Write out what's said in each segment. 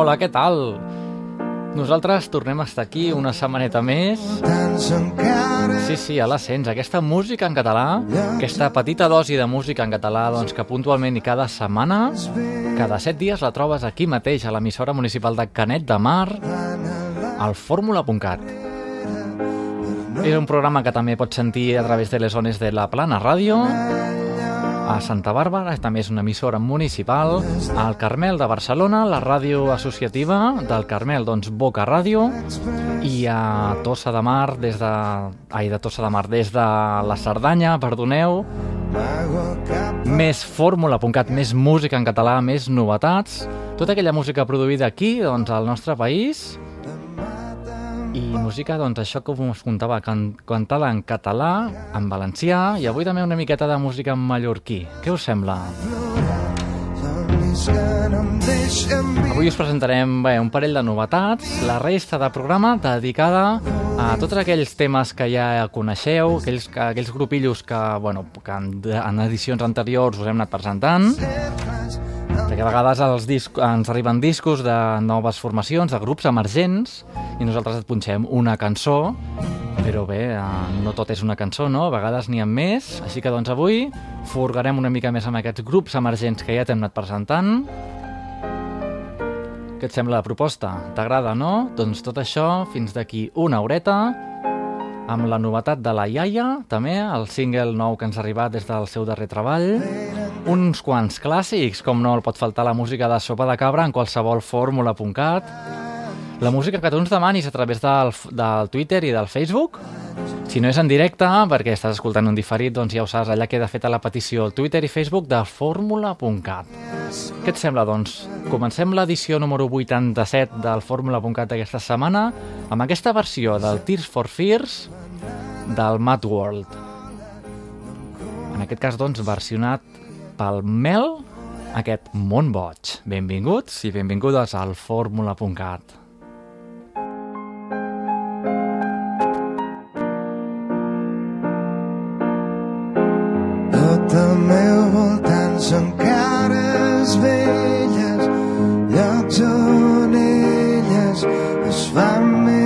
Hola, què tal? Nosaltres tornem a estar aquí una setmaneta més. Sí, sí, a l'ascens. Aquesta música en català, aquesta petita dosi de música en català, doncs que puntualment i cada setmana, cada set dies la trobes aquí mateix, a l'emissora municipal de Canet de Mar, al fórmula.cat. És un programa que també pots sentir a través de les zones de la Plana Ràdio, a Santa Bàrbara, també és una emissora municipal, al Carmel de Barcelona, la ràdio associativa del Carmel, doncs Boca Ràdio, i a Tossa de Mar, des de... Ai, de Tossa de Mar, des de la Cerdanya, perdoneu, més fórmula.cat, més música en català, més novetats, tota aquella música produïda aquí, doncs, al nostre país, i música, doncs això que us contava, can cantada en català, en valencià i avui també una miqueta de música en mallorquí. Què us sembla? Avui us presentarem bé, un parell de novetats, la resta de programa dedicada a tots aquells temes que ja coneixeu, aquells, aquells grupillos que, bueno, que en, en edicions anteriors us hem anat presentant, perquè a vegades els disc, ens arriben discos de noves formacions, de grups emergents, i nosaltres et punxem una cançó, però bé, eh, no tot és una cançó, no? A vegades n'hi ha més, així que doncs avui furgarem una mica més amb aquests grups emergents que ja t'hem anat presentant. Què et sembla la proposta? T'agrada, no? Doncs tot això fins d'aquí una horeta, amb la novetat de la Iaia, també, el single nou que ens ha arribat des del seu darrer treball, uns quants clàssics, com no el pot faltar la música de Sopa de Cabra en qualsevol fórmula.cat, la música que tu ens demanis a través del, del Twitter i del Facebook, si no és en directe, perquè estàs escoltant un diferit, doncs ja ho saps, allà queda feta la petició al Twitter i Facebook de fórmula.cat. Què et sembla, doncs? Comencem l'edició número 87 del fórmula.cat d'aquesta setmana amb aquesta versió del Tears for Fears del Mad World. En aquest cas, doncs, versionat pel Mel, aquest món boig. Benvinguts i benvingudes al fórmula.cat. Tot al meu voltant són cares velles, llocs on elles es fan més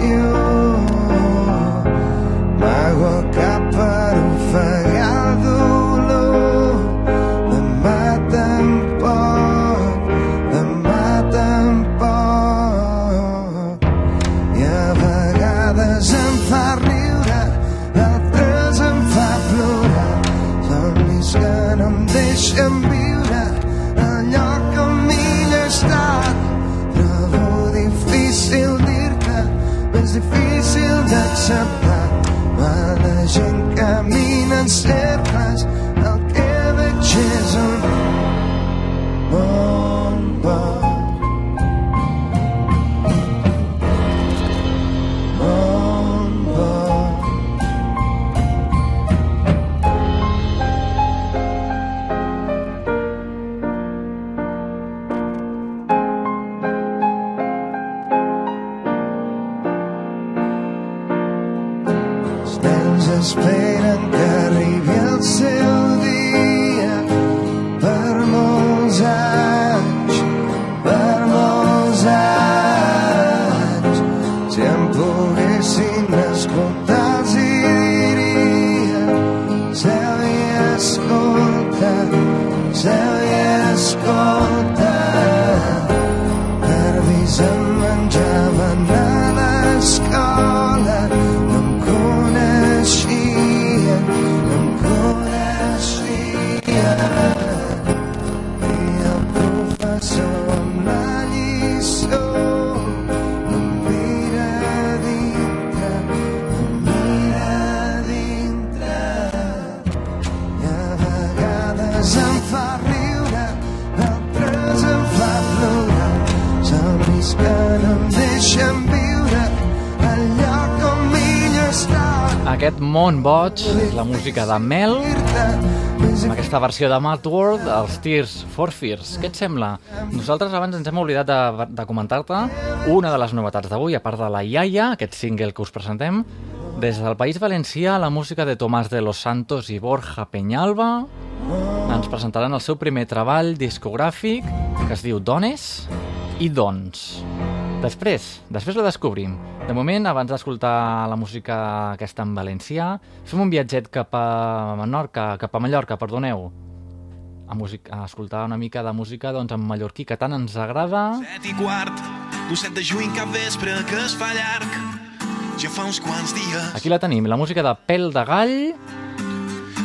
you. Difícil d'acceptar. Quan la gent camina en cercles, el que veig és un món boig. La música de Mel, amb aquesta versió de Mad World, els Tears for Fears. Què et sembla? Nosaltres abans ens hem oblidat de, de comentar-te una de les novetats d'avui, a part de la Iaia, aquest single que us presentem, des del País Valencià, la música de Tomàs de los Santos i Borja Peñalba ens presentaran el seu primer treball discogràfic que es diu Dones i Dons. Després, després ho descobrim. De moment, abans d'escoltar la música aquesta en valencià, fem un viatget cap a Menorca, cap a Mallorca, perdoneu, a, music, a escoltar una mica de música doncs, en mallorquí, que tant ens agrada. Set i quart, d'un set de juny cap vespre que es fa llarg. Ja fa uns quants dies, Aquí la tenim, la música de Pèl de Gall.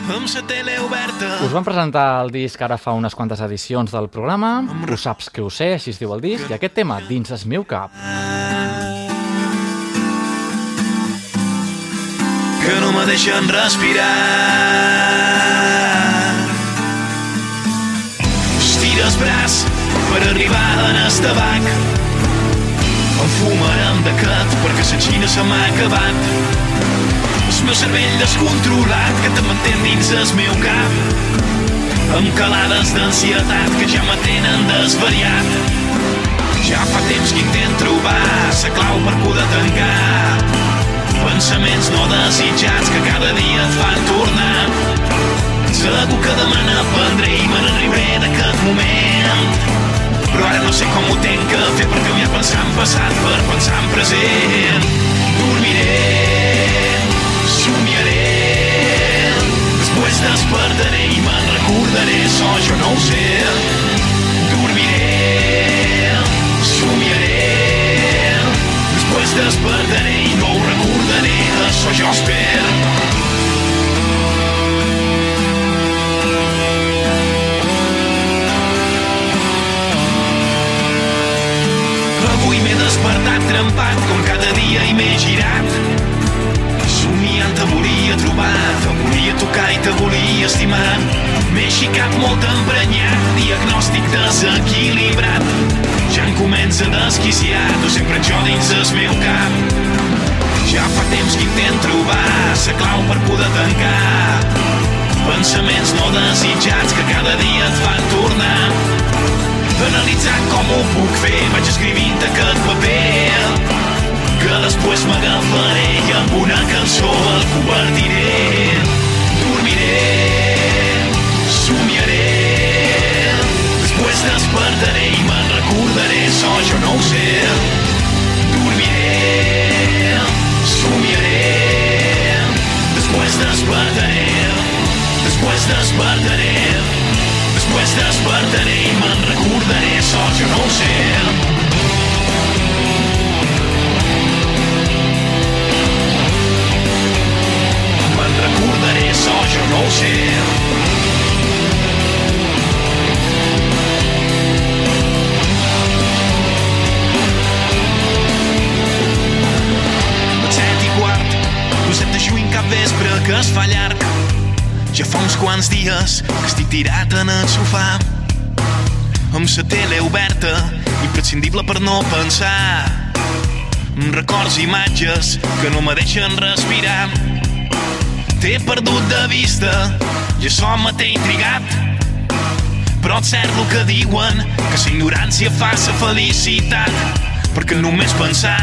Amb la tele oberta, Us van presentar el disc ara fa unes quantes edicions del programa. Ho saps que ho sé, així es diu el disc. I aquest tema, dins el meu cap. que no me deixen respirar. Estira el braç per arribar en el tabac. Em fumarem d'aquest perquè la xina se m'ha acabat. El meu cervell descontrolat que te mantén dins el meu cap. Amb calades d'ansietat que ja me tenen desvariat. Ja fa temps que intent trobar la clau per poder tancar pensaments no desitjats que cada dia et fan tornar. Segur que demà n'aprendré i me n'enriuré d'aquest moment. Però ara no sé com ho tenc que fer per canviar pensar en passat per pensar en present. Dormiré, despertaré i me'n recordaré, so jo no ho sé. Dormiré, somiaré, després despertaré i no ho recordaré, això jo espero. M'he despertat trempat com cada dia i m'he girat. Somiant te volia trobar, te volia tocar i te volia estimar. M'he xicat molt emprenyat, diagnòstic desequilibrat. Ja em comença a desquiciar, tu sempre jo dins el meu cap. Ja fa temps que intent trobar la clau per poder tancar pensaments no desitjats que cada dia et fan tornar analitzant com ho puc fer vaig escrivint aquest paper que després m'agafaré i amb una cançó el convertiré dormiré somiaré. Després despertaré i me'n recordaré so jo no ho sé. Dormiré somiaré. Després despertaré després despertaré després despertaré i me'n recordaré so jo no ho sé sé set i quart, que. Ja fa uns quants dies que estic tirat en el sofà amb la tele oberta, imprescindible per no pensar. Imatges que no me deixen respirar. T'he perdut de vista i això me té intrigat. Però és cert el que diuen, que la ignorància fa la felicitat. Perquè només pensar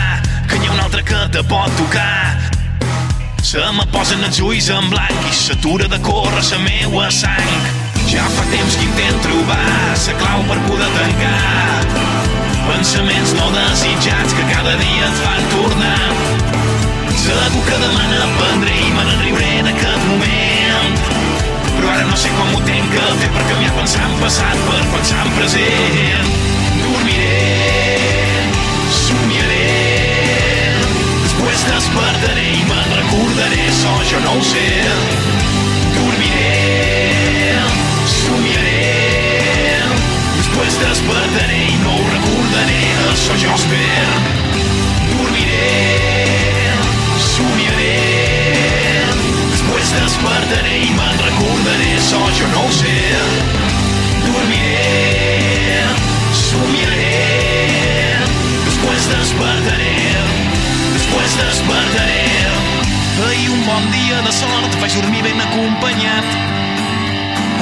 que hi ha un altre que te pot tocar Se me posen els ulls en blanc i s'atura de córrer la meua sang. Ja fa temps que intent trobar la clau per poder tancar pensaments no desitjats que cada dia et fan tornar. Segur que demà n'aprendré i me n'enriuré d'aquest moment. Però ara no sé com ho tenc que fer per canviar pensar en passat per pensar en present. Dormiré, somiaré, després despertaré i me'n recordaré, so jo no ho sé. Dormiré, somiaré, després despertaré i no ho recordaré, això jo espero. Dormiré, somiaré Després despertaré i me'n recordaré això jo no ho sé. Dormiré Somiaré. Després despertaré Després despertaré Ahir un bon dia de sort vaig dormir ben acompanyat.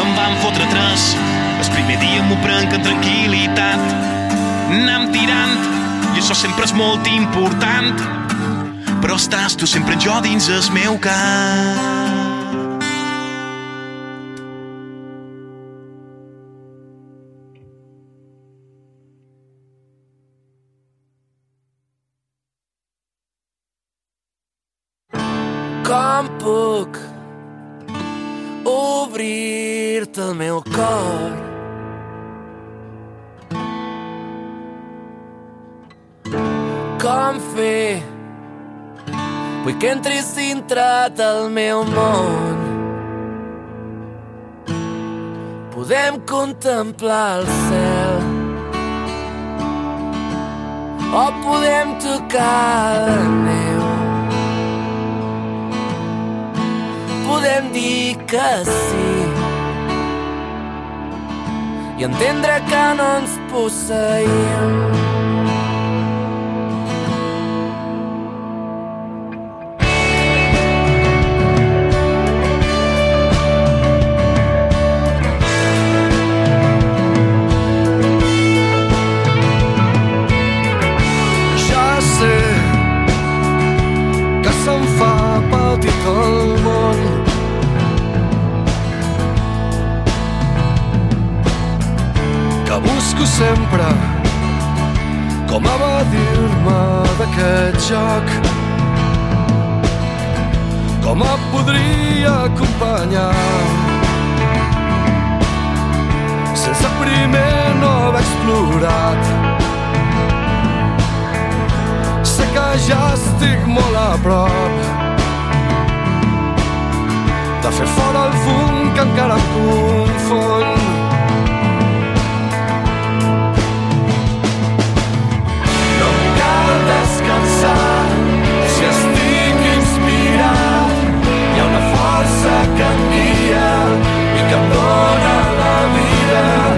Em van fotre tres El primer dia m'ho prenc amb tranquil·litat. Anem tirant i això sempre és molt important. Però estàs tu sempre jo dins el meu cap. Com puc obrir-te el meu cor? Com fer Vull que entris dintre del meu món. Podem contemplar el cel. O podem tocar la neu. Podem dir que sí. I entendre que no ens posseïm. Sempre. Com evadir-me d'aquest joc. Com et podria acompanyar. Sense primer no haver explorat. Sé que ja estic molt a prop. De fer fora el fum que encara em confon. Que em dóna la vida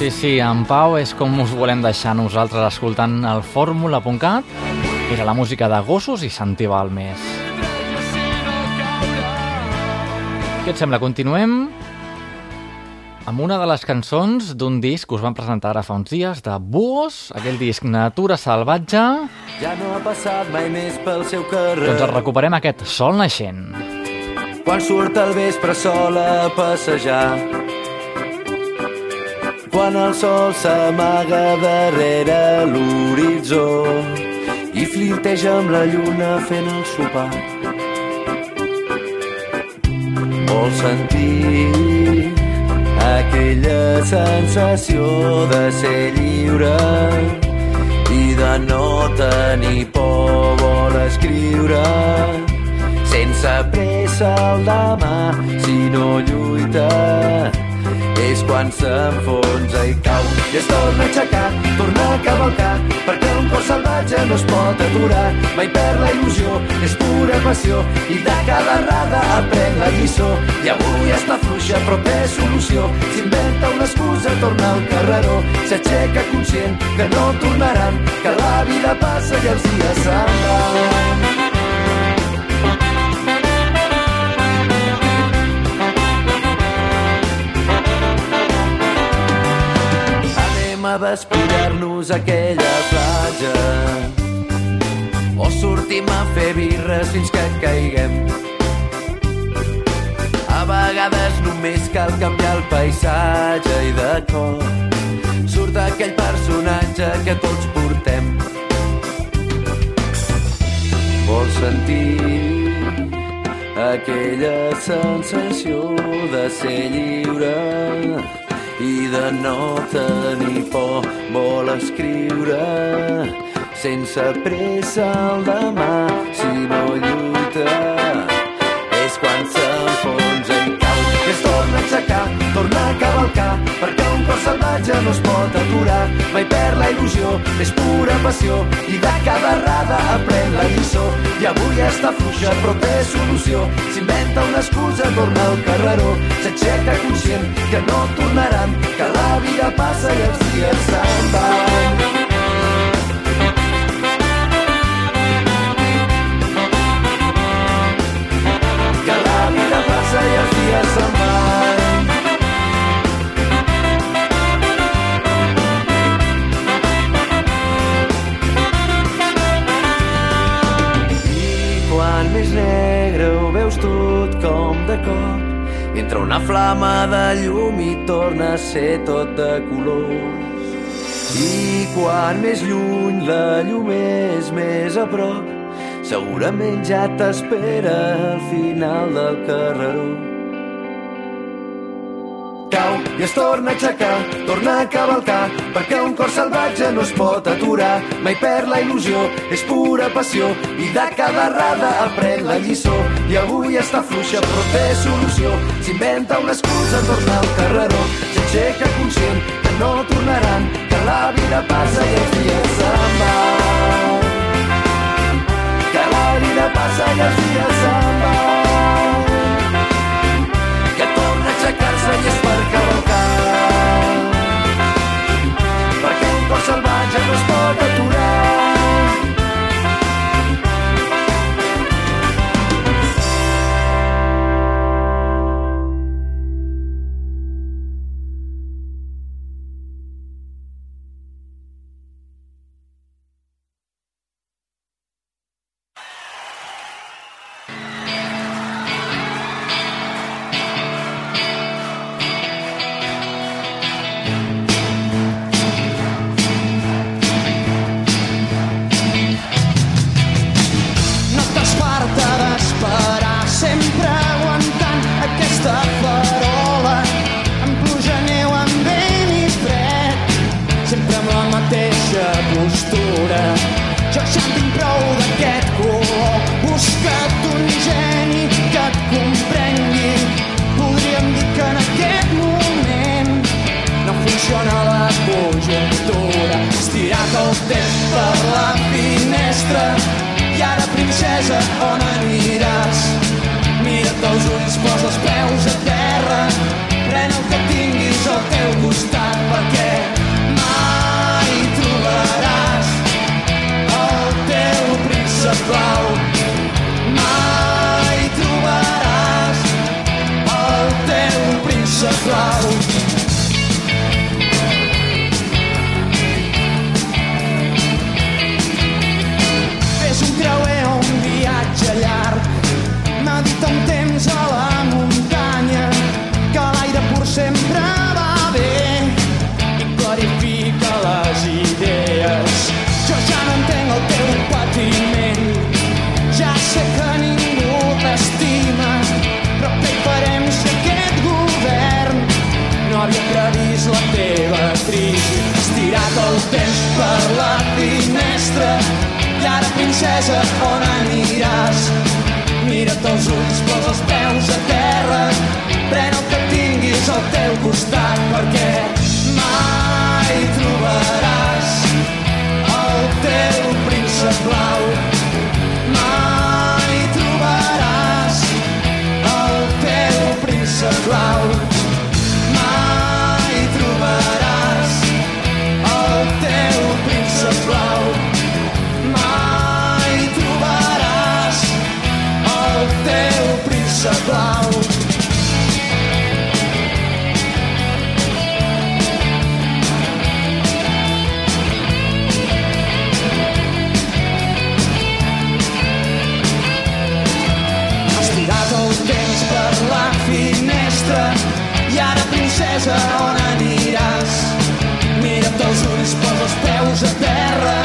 sí, sí, en Pau és com us volem deixar nosaltres escoltant el fórmula.cat. Era la música de gossos i Santi Balmes. Què et sembla? Continuem amb una de les cançons d'un disc que us van presentar ara fa uns dies, de Búhos, aquell disc Natura Salvatge. ja no ha passat mai més pel seu carrer Doncs el recuperem aquest Sol Naixent. quan surt al vespre sol a passejar. Quan el sol s'amaga darrere l'horitzó i flirteja amb la lluna fent el sopar. Vol sentir aquella sensació de ser lliure i de no tenir por vol escriure sense pressa el demà si no lluita és quan s'enfonsa i cau. I es torna a aixecar, torna a cavalcar perquè un cos salvatge no es pot aturar. Mai perd la il·lusió, és pura passió i de cada errada aprèn la lliçó. I avui està fluixa però té solució. S'inventa una excusa, torna al carreró. S'aixeca conscient que no tornaran que la vida passa i els dies se'n van a despullar-nos aquella platja o sortim a fer birres fins que caiguem. A vegades només cal canviar el paisatge i de cop surt aquell personatge que tots portem. Vols sentir aquella sensació de ser lliure i de no tenir por vol escriure sense pressa el demà. Si no lluita és quan s'enfonsa i cau. I es torna a aixecar, torna a cavalcar perquè cos salvatge no es pot aturar. Mai perd la il·lusió, és pura passió i de cada errada aprèn la lliçó. I avui està fluixa però té solució. S'inventa una excusa, torna al carreró. S'aixeca conscient que no tornaran que la vida passa i els dies se'n van de cop. Entra una flama de llum i torna a ser tot de colors. I quan més lluny la llum és més a prop segurament ja t'espera al final del carreró i es torna a aixecar, torna a cavalcar, perquè un cor salvatge no es pot aturar, mai perd la il·lusió, és pura passió, i de cada errada aprèn la lliçó, i avui està fluixa però té solució, s'inventa una excusa, torna al carreró, s'aixeca conscient que no tornaran, que la vida passa i els dies se'n van. Que la vida passa i els dies se'n van. Que torna a aixecar-se i és per cavalcar. Perquè un cos finestra i ara, princesa, on aniràs? Mira't els ulls, posa els peus a terra, pren el que tinguis al teu costat, perquè mai trobaràs el teu princesa, on aniràs? Mira't els ulls, posa els peus a terra,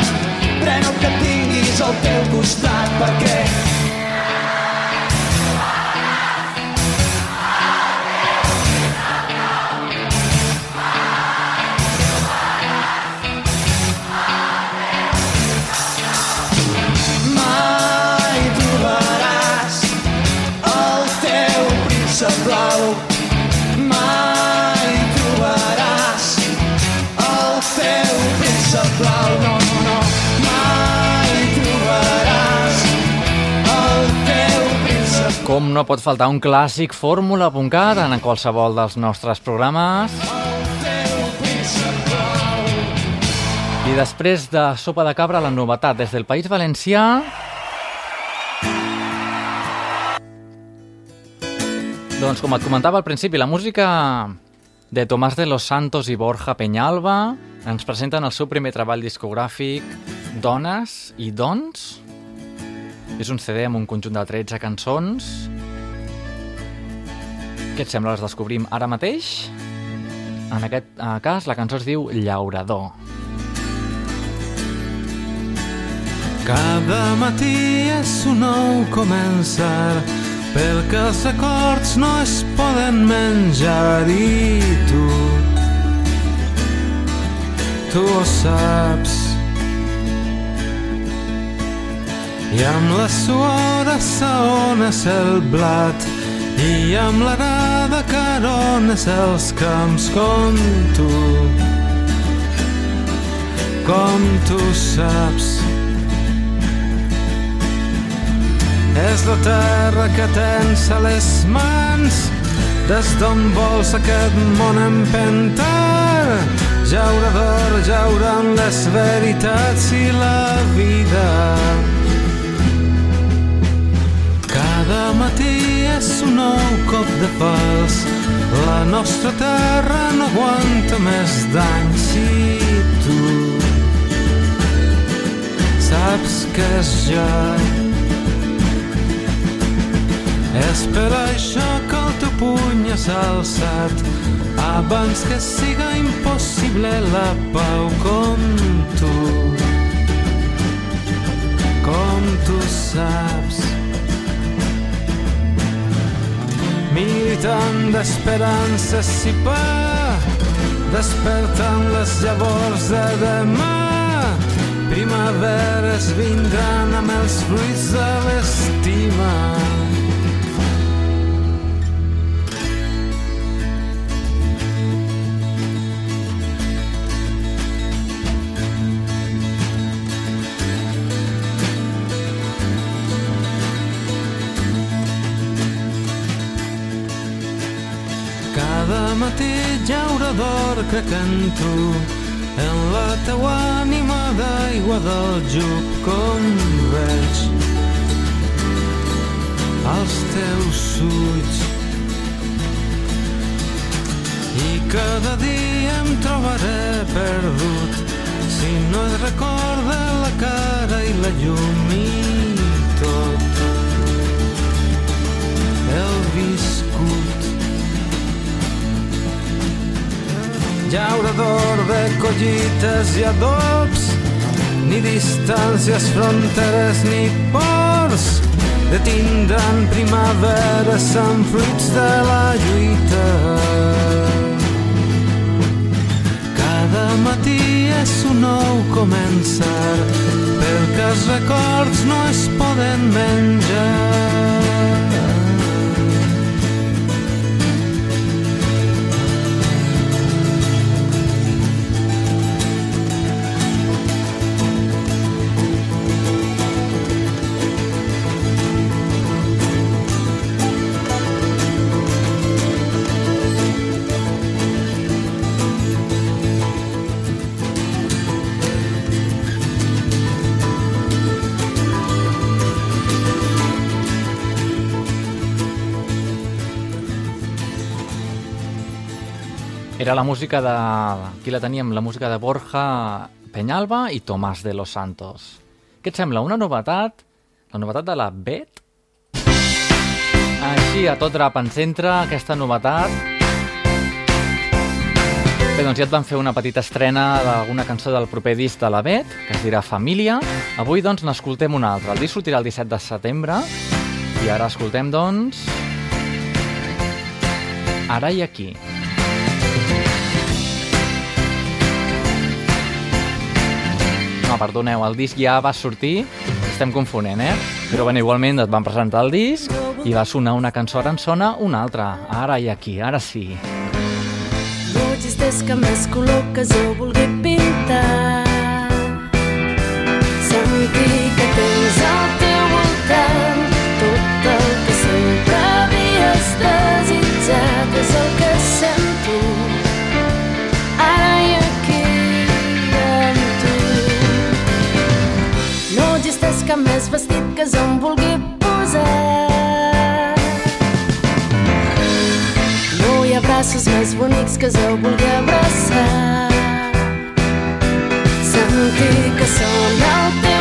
pren el que tinguis al teu costat, perquè Com no pot faltar un clàssic fórmula.cat en qualsevol dels nostres programes. I després de Sopa de Cabra, la novetat des del País Valencià... Doncs com et comentava al principi, la música de Tomàs de los Santos i Borja Peñalba ens presenten el seu primer treball discogràfic Dones i Dons. És un CD amb un conjunt de 13 cançons. Què et sembla? Les descobrim ara mateix? En aquest eh, cas, la cançó es diu Llaurador. Cada matí és un nou començar perquè els records no es poden menjar i tu tu ho saps i amb la suor assaones el blat i amb l'arada carones els camps com tu. Com tu saps. És la terra que tens a les mans des d'on vols aquest món empentar? Jaurador jaurant les veritats i la vida matí és un nou cop de fals la nostra terra no aguanta més danys i tu saps que és ja. És per això que el teu puny és alçat. Abans que siga impossible la pau com tu. Com tu saps militant d'esperances i pa despertant les llavors de demà. Primaveres vindran amb els fruits de l'estima Matí llaurador crec en tu, en la teua ànima d'aigua del juc com veig als teus ulls. I cada dia em trobaré perdut si no et recorda la cara i la llum i tot. Llaurador de collites i adobs, ni distàncies, fronteres ni ports, de tindran primavera amb fruits de la lluita. Cada matí és un nou començar, perquè els records no es poden menjar. Era la música de... Aquí la teníem, la música de Borja Peñalba i Tomàs de los Santos. Què et sembla? Una novetat? La novetat de la Bet? Així, a tot drap en centre, aquesta novetat. Bé, doncs ja et van fer una petita estrena d'alguna cançó del proper disc de la Bet, que es dirà Família. Avui, doncs, n'escoltem una altra. El disc sortirà el 17 de setembre i ara escoltem, doncs... Ara i aquí. No, perdoneu, el disc ja va sortir, estem confonent, eh? Però bueno, igualment et van presentar el disc i va sonar una cançó, ara en sona una altra. Ara i aquí, ara sí. No existeix cap més color que jo vulgui pintar. Sentir que vestit que jo vulgui posar. No hi ha braços més bonics que jo vulgui abraçar. Sentir que sona el teu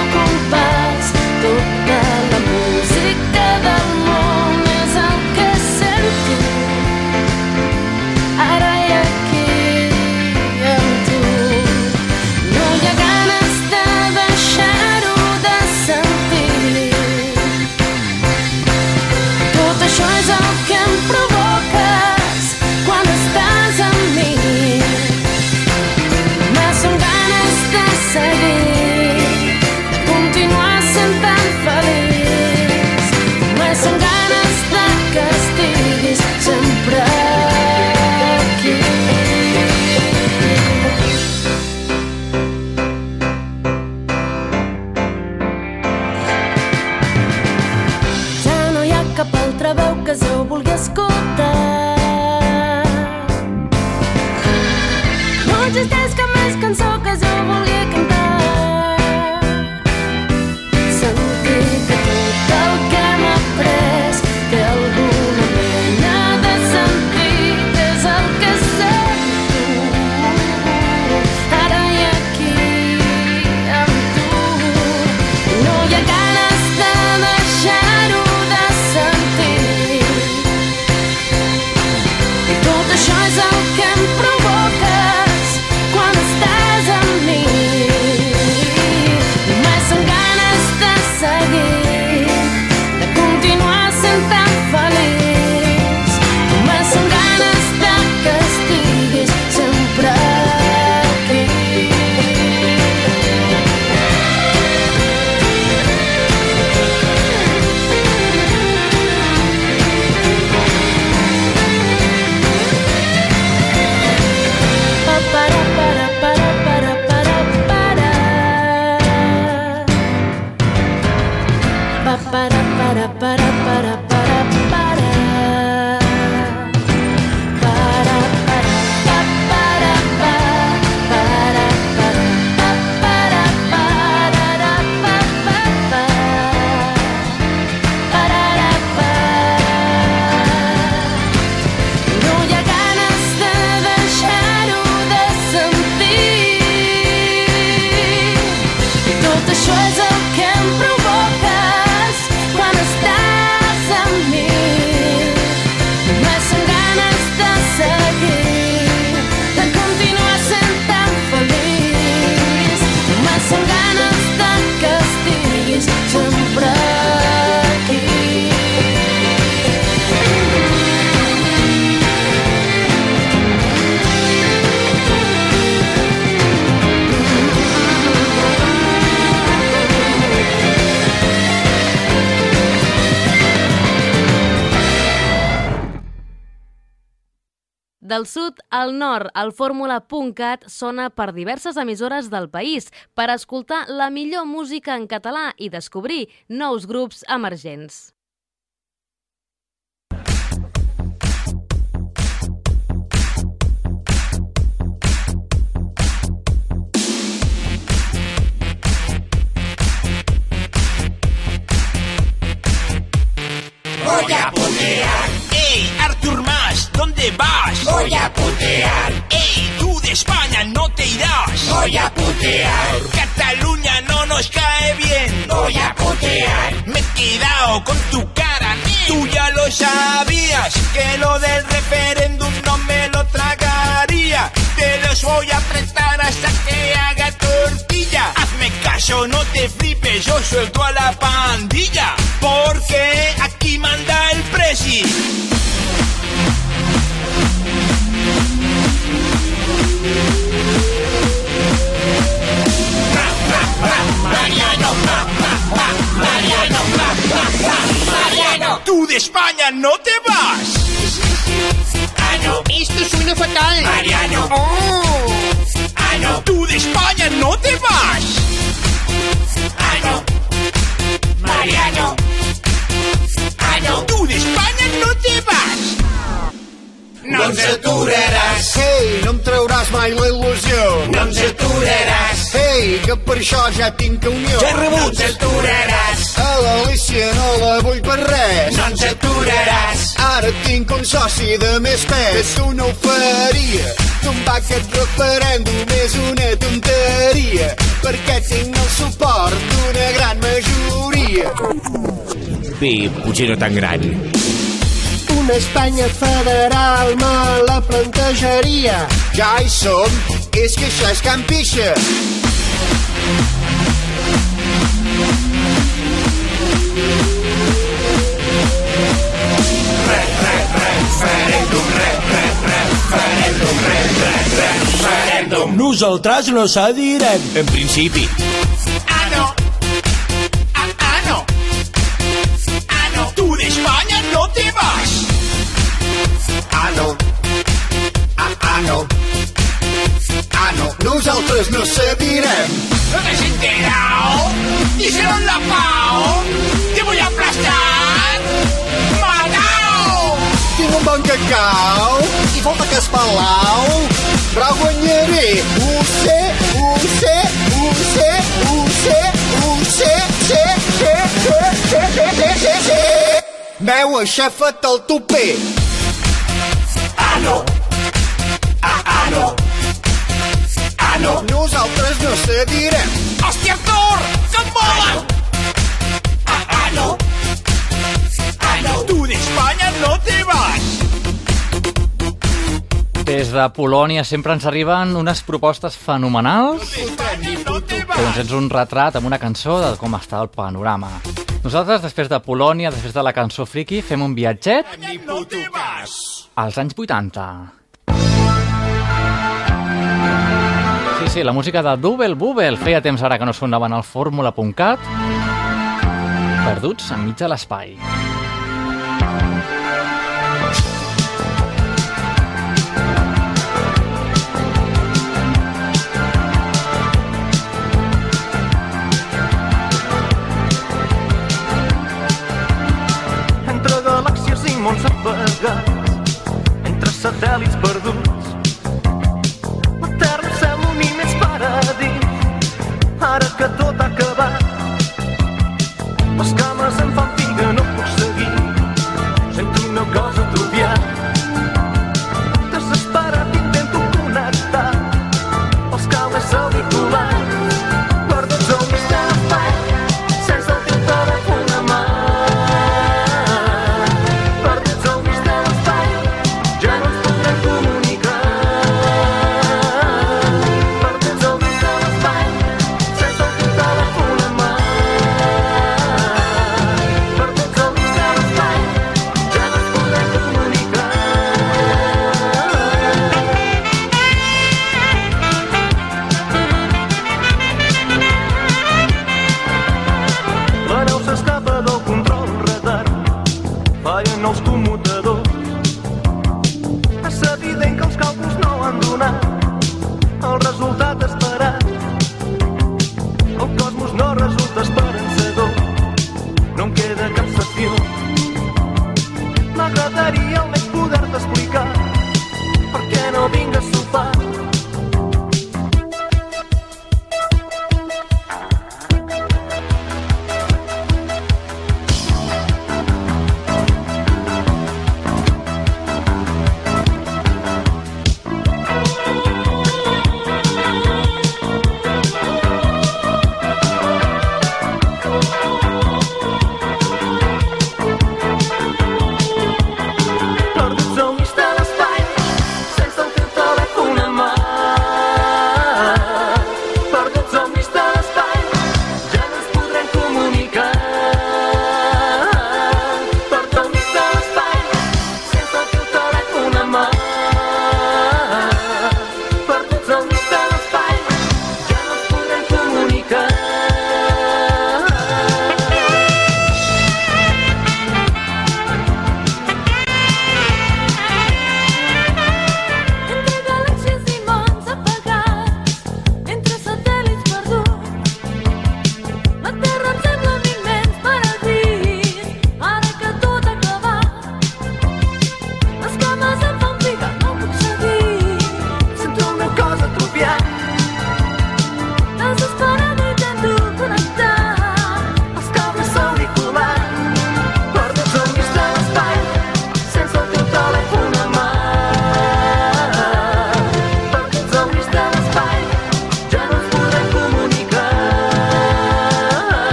Del sud al nord, el fórmula.cat sona per diverses emissores del país per escoltar la millor música en català i descobrir nous grups emergents. Voy a putear. ¡Ey, Artur Mas! ¿Dónde vas? Voy a putear. ¡Ey, tú de España no te irás! Voy a putear. Cataluña no nos cae bien. Voy a putear. Me he quedado con tu cara. Tú ya lo sabías. Que lo del referéndum no me lo tragaría. Te los voy a prestar hasta que haga tortilla. Hazme caso, no te flipes. Yo suelto a la pandilla. Porque manda el presi. Mariano, tú de España no te vas. Ah, no. Esto suena fatal. Mariano. Oh. Ah, no. Tú de España no te vas. Ah, no. Mariano. Ah, no. Tú de España no te vas. No ens aturaràs. Ei, no em trauràs mai la il·lusió. No ens aturaràs. Ei, que per això ja tinc unió. Ja he rebut. No ens aturaràs. A l'Alicia no la vull per res. No ens aturaràs. Ara tinc un soci de més pes. Que tu no ho faria. Tombar aquest referèndum és una tonteria. Perquè tinc el suport d'una gran majoria. Bé, potser no tan gran. Una Espanya federal me la plantejaria. Ja hi som, és que això és Can Pixa. Nosaltres no cedirem. En principi. juntos nos servirán. No te has enterado, la pao, te voy a aplastar, Tinc un bon cacau i falta que es palau. Bragonheire, use, use, use, use, use, se, se, se, se, se, se, se. Meu aixefa't el tupé. Ah, no. Ah, ah, no. No. Nosaltres no cedirem. Hòstia, Artur! Que et mola! Ah, ah, no. Ah, no. Tú de España no te vas. Des de Polònia sempre ens arriben unes propostes fenomenals que ens ens un retrat amb una cançó de com està el panorama. Nosaltres, després de Polònia, després de la cançó friki, fem un viatget als anys 80. Sí, sí, la música de Double Bubble. Feia temps ara que no sonaven al fórmula.cat. Perduts enmig de l'espai. entre galàxies i mons apagats, entre satèl·lits perduts. только тот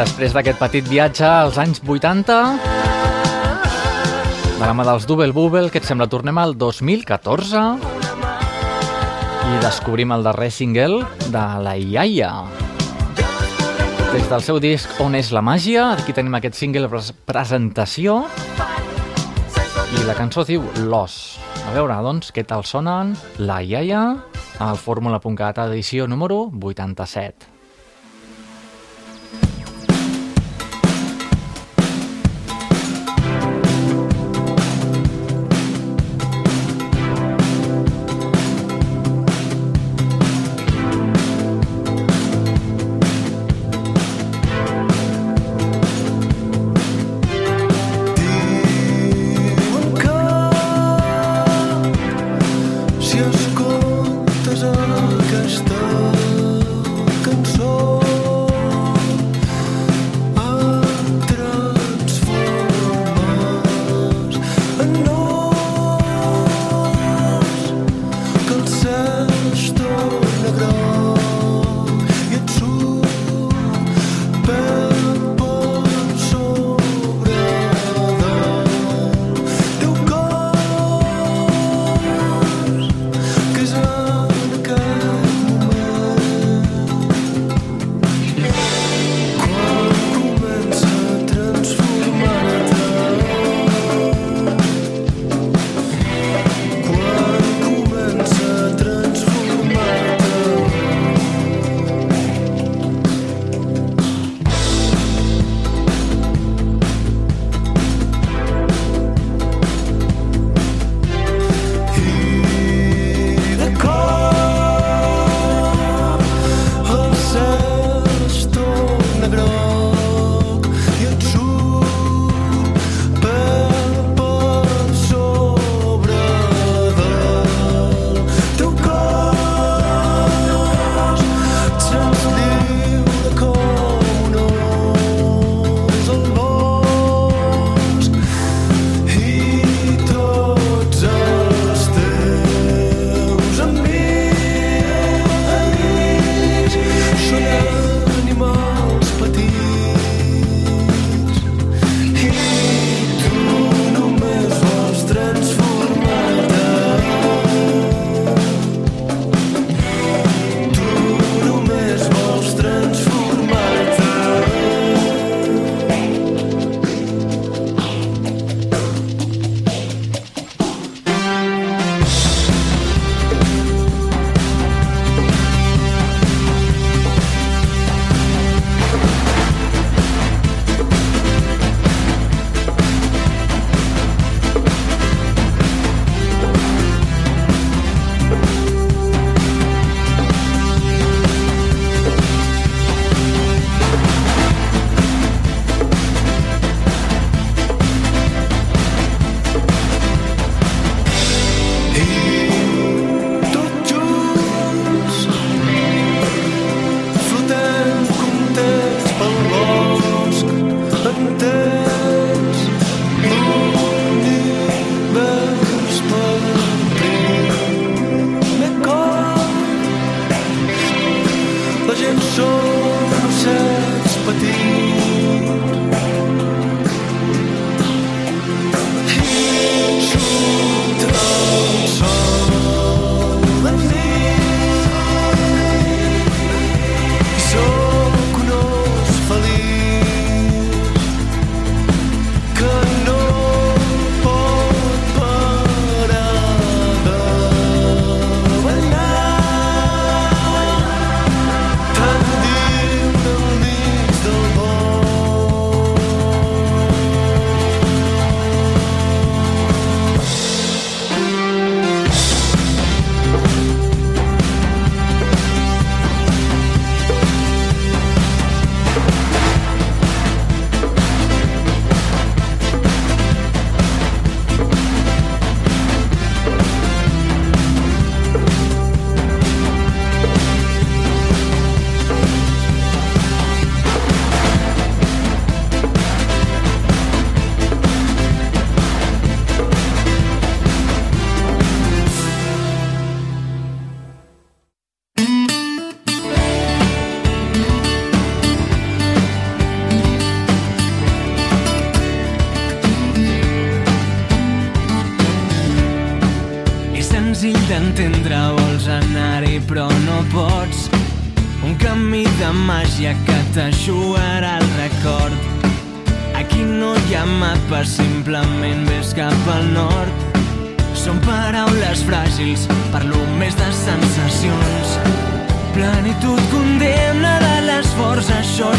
Després d'aquest petit viatge als anys 80, de la mà dels Double Bubble, que et sembla tornem al 2014 i descobrim el darrer single de la Iaia. Des del seu disc On és la màgia, aquí tenim aquest single pres presentació i la cançó diu Los. A veure, doncs, què tal sonen la Iaia al Fórmula.cat edició número 87.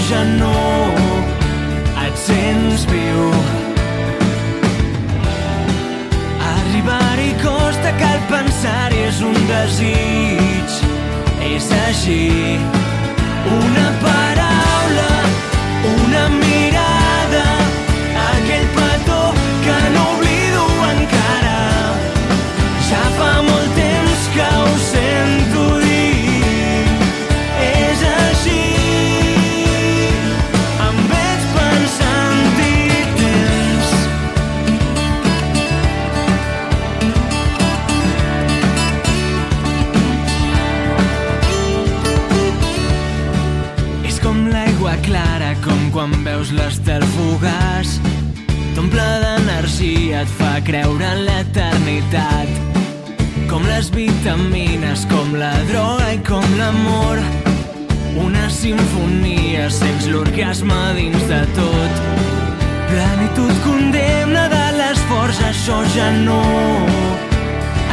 Ja no et sents viu. Arribar-hi costa, cal pensar-hi, és un desig. És així, una paraula, creure en l'eternitat. Com les vitamines, com la droga i com l'amor. Una sinfonia, sents l'orgasme dins de tot. Plenitud condemna de l'esforç, això ja no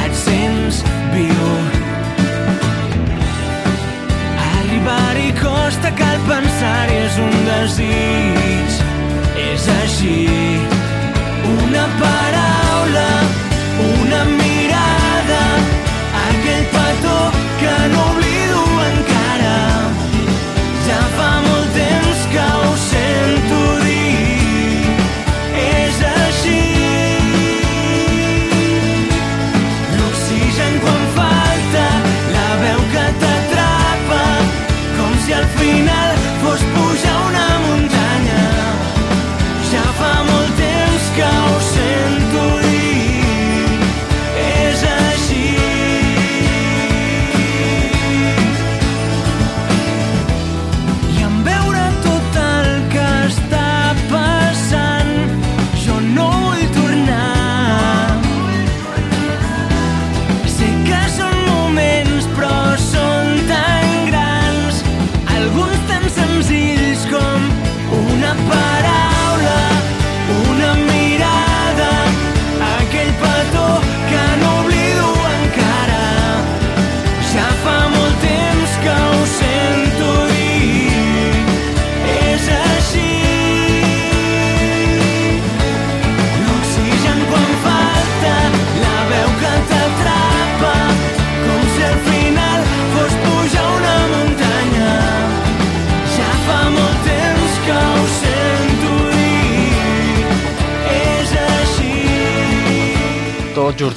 et sents viu. Arribar-hi costa, cal pensar-hi, és un desig. És així, una paraula, una mirada, aquell petó que no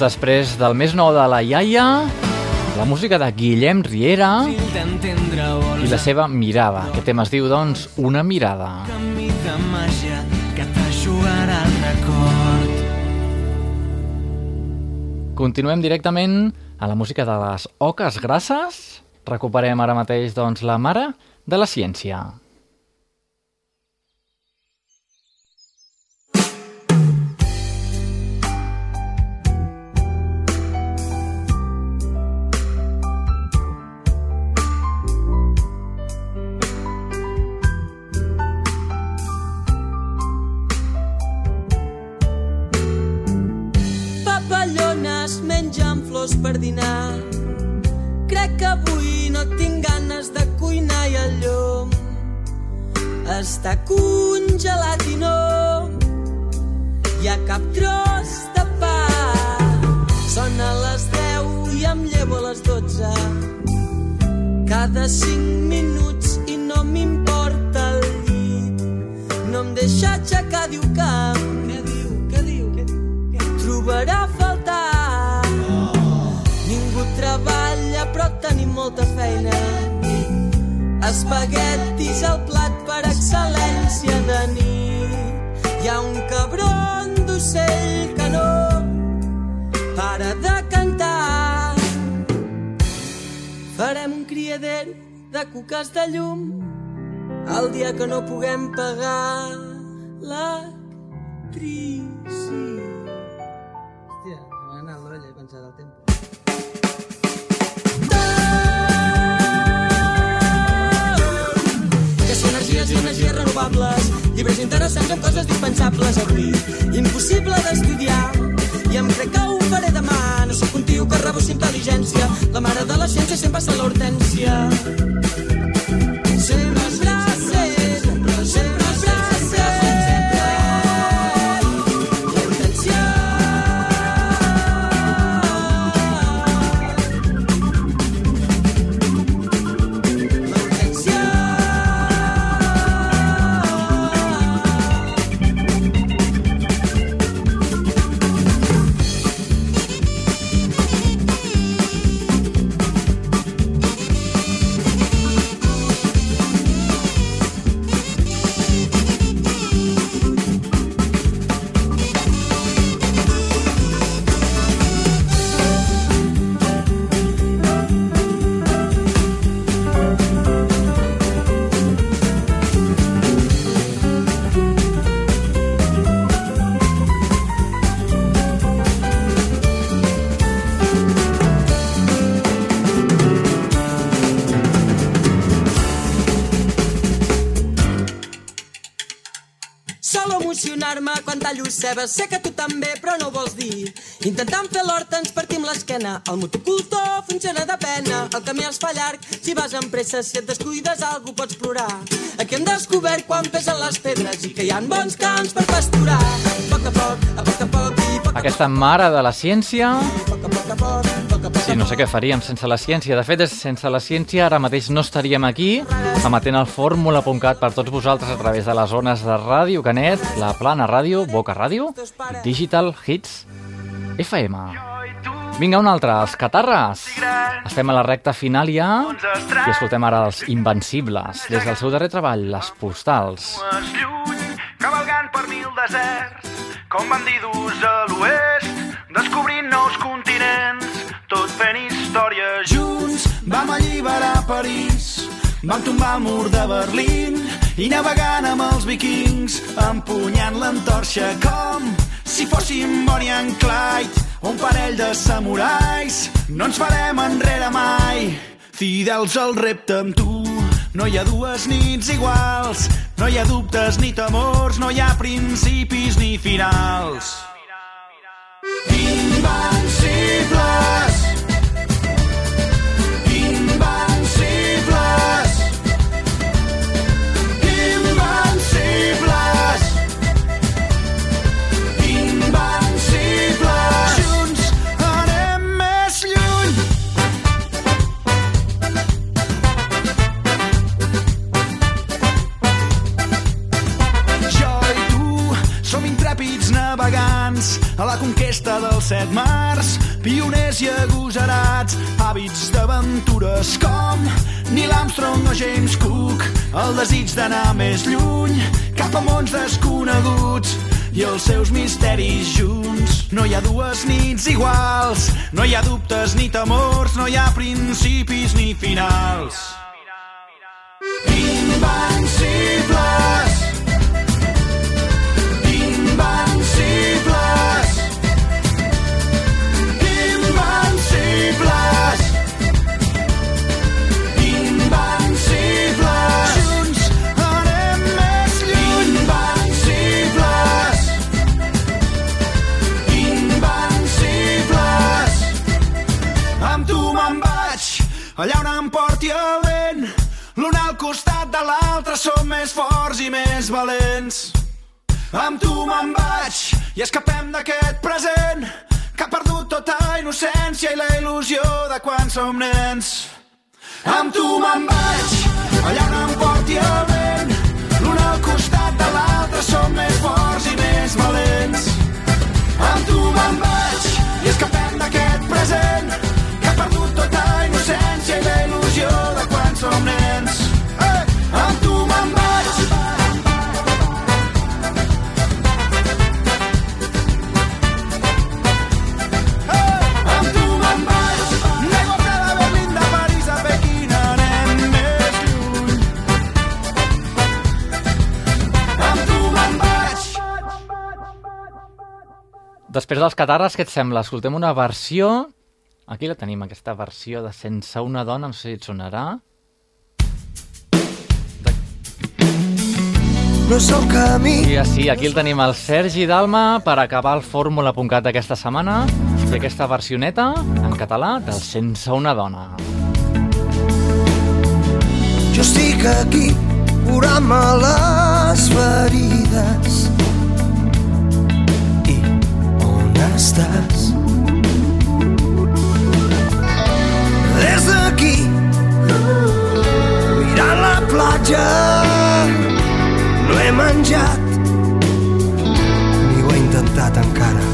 després del més nou de la iaia, la música de Guillem Riera i la seva mirada. Aquest tema es diu, doncs, Una mirada. camí de màgia que t'ajudarà el record. Continuem directament a la música de les oques grasses. Recuperem ara mateix, doncs, la mare de la ciència. Flors per dinar. Crec que avui no tinc ganes de cuinar i el llum està congelat i no hi ha cap tros de pa. Són a les 10 i em llevo a les 12. Cada 5 minuts i no m'importa el llit. No em deixa aixecar, diu que... Què diu? Què diu? Què diu? trobarà a molta feina. Espaguetis al plat per excel·lència de nit. Hi ha un cabron d'ocell que no para de cantar. Farem un criader de cuques de llum el dia que no puguem pagar l'actrici. Hòstia, renovables, llibres interessants amb coses dispensables avui. Impossible d'estudiar, i em crec que ho faré demà. No sóc un tio que rebus intel·ligència, la mare de la ciència sempre ser l'hortència. Sempre ser, tallo cebes. Sé que tu també, però no ho vols dir. Intentant fer l'horta ens partim l'esquena. El motocultor funciona de pena. El camí es fa llarg si vas amb pressa. Si et descuides algú pots plorar. Aquí hem descobert quan pesen les pedres i que hi ha bons camps per pasturar. A poc a poc, a poc a poc i poc Aquesta mare de la ciència... a poc, a poc, a poc, Sí, no sé què faríem sense la ciència. De fet, és sense la ciència ara mateix no estaríem aquí emetent el fórmula.cat per tots vosaltres a través de les zones de Ràdio Canet, la Plana Ràdio, Boca Ràdio Digital Hits FM. Vinga, un altre, els Catarres. Estem a la recta final ja i escoltem ara els Invencibles, des del seu darrer treball, Les Postals. Lluny, cavalgant per mil deserts, com bandidus a l'oest, descobrint nous continents, tot fent història Junts vam alliberar París, vam tombar el mur de Berlín i navegant amb els vikings, empunyant l'entorxa com si fóssim Bonnie and Clyde, un parell de samurais. No ens farem enrere mai, fidels al repte amb tu. No hi ha dues nits iguals, no hi ha dubtes ni temors, no hi ha principis ni finals. Invencibles! Invencibles! Dels set mars, pioners i agosarats, hàbits d'aventures com Neil Armstrong o James Cook, el desig d'anar més lluny, cap a mons desconeguts i els seus misteris junts. No hi ha dues nits iguals, no hi ha dubtes ni temors, no hi ha principis ni finals. Invencibles! De l'altre som més forts i més valents. Amb tu me'n vaig i escapem d'aquest present que ha perdut tota innocència i la il·lusió de quan som nens. Amb tu me'n vaig, allà on em porti el vent. Dels Catarres, què et sembla? Escoltem una versió... Aquí la tenim, aquesta versió de Sense una dona, no sé si et sonarà. De... no el camí. I sí, aquí el tenim el Sergi Dalma per acabar el fórmula.cat d'aquesta setmana i aquesta versioneta en català del Sense una dona. Jo estic aquí curant-me les ferides. Estàs? Des d'aquí, mirant la platja, no he menjat, ni ho he intentat encara.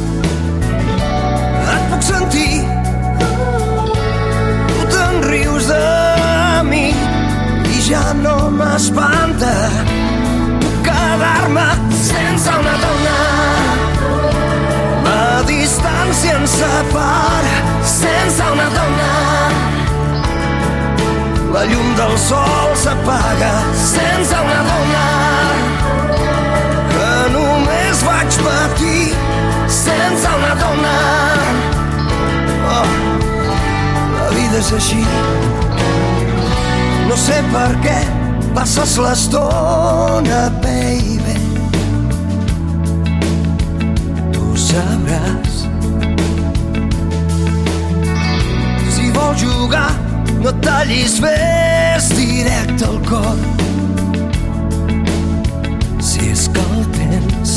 Et puc sentir, tu te'n rius de mi, i ja no m'espanta quedar-me sense una dona distància ens separa sense una dona. La llum del sol s'apaga sense una dona. Que només vaig patir sense una dona. Oh, la vida és així. No sé per què passes l'estona, baby. Tu jugar, no et tallis, fes directe al cor. Si és que el tens.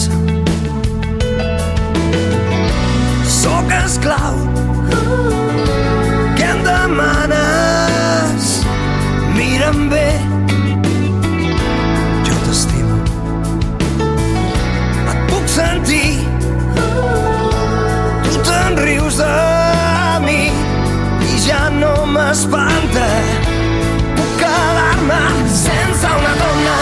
Sóc esclau. Què em demanes? Mira'm bé, jo t'estimo. Et puc sentir, tu te'n rius de ja no m'espanta. Puc quedar-me sense una dona.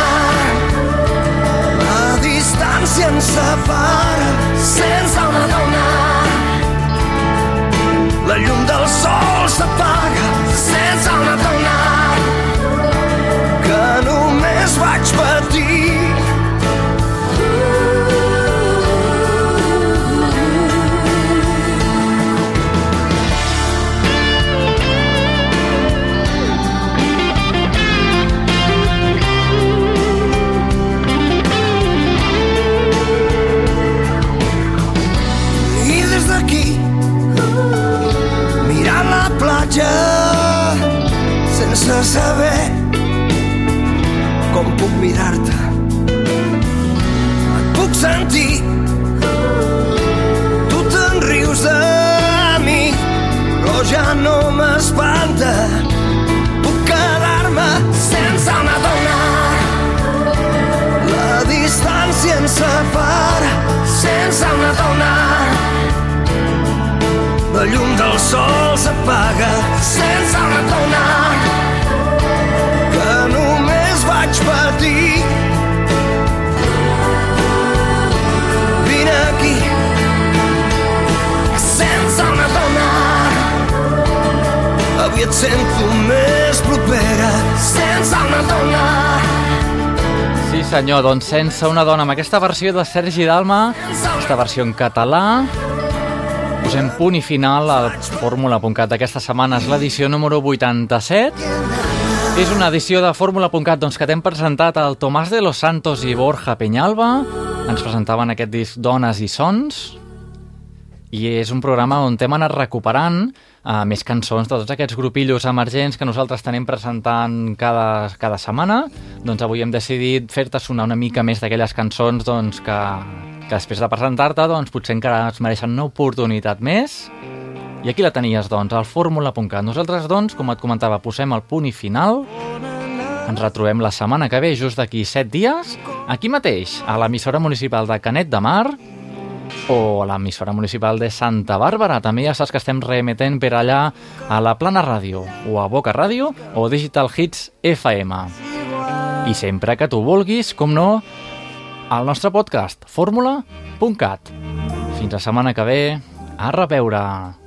La distància ens separa sense una dona. La llum del sol s'apaga sense una dona saber com puc mirar-te. Et puc sentir, tu te'n rius de mi, però ja no m'espanta. Puc quedar-me sense una dona. La distància ens separa sense una dona. La llum del sol s'apaga sense et sento més propera, sense una dona. Sí senyor, doncs sense una dona amb aquesta versió de Sergi Dalma, aquesta versió en català, posem punt i final al fórmula.cat d'aquesta setmana, és l'edició número 87. És una edició de Fórmula.cat doncs, que t'hem presentat el Tomàs de los Santos i Borja Peñalba. Ens presentaven aquest disc Dones i Sons. I és un programa on hem anat recuperant uh, més cançons de tots aquests grupillos emergents que nosaltres tenim presentant cada, cada setmana. Doncs avui hem decidit fer-te sonar una mica més d'aquelles cançons doncs, que, que després de presentar-te doncs, potser encara es mereixen una oportunitat més. I aquí la tenies, doncs, al fórmula.cat. Nosaltres, doncs, com et comentava, posem el punt i final. Ens retrobem la setmana que ve, just d'aquí 7 dies, aquí mateix, a l'emissora municipal de Canet de Mar, o a l'emissora municipal de Santa Bàrbara. També ja saps que estem remetent per allà a la Plana Ràdio, o a Boca Ràdio, o Digital Hits FM. I sempre que tu vulguis, com no, al nostre podcast, fórmula.cat. Fins la setmana que ve, a reveure!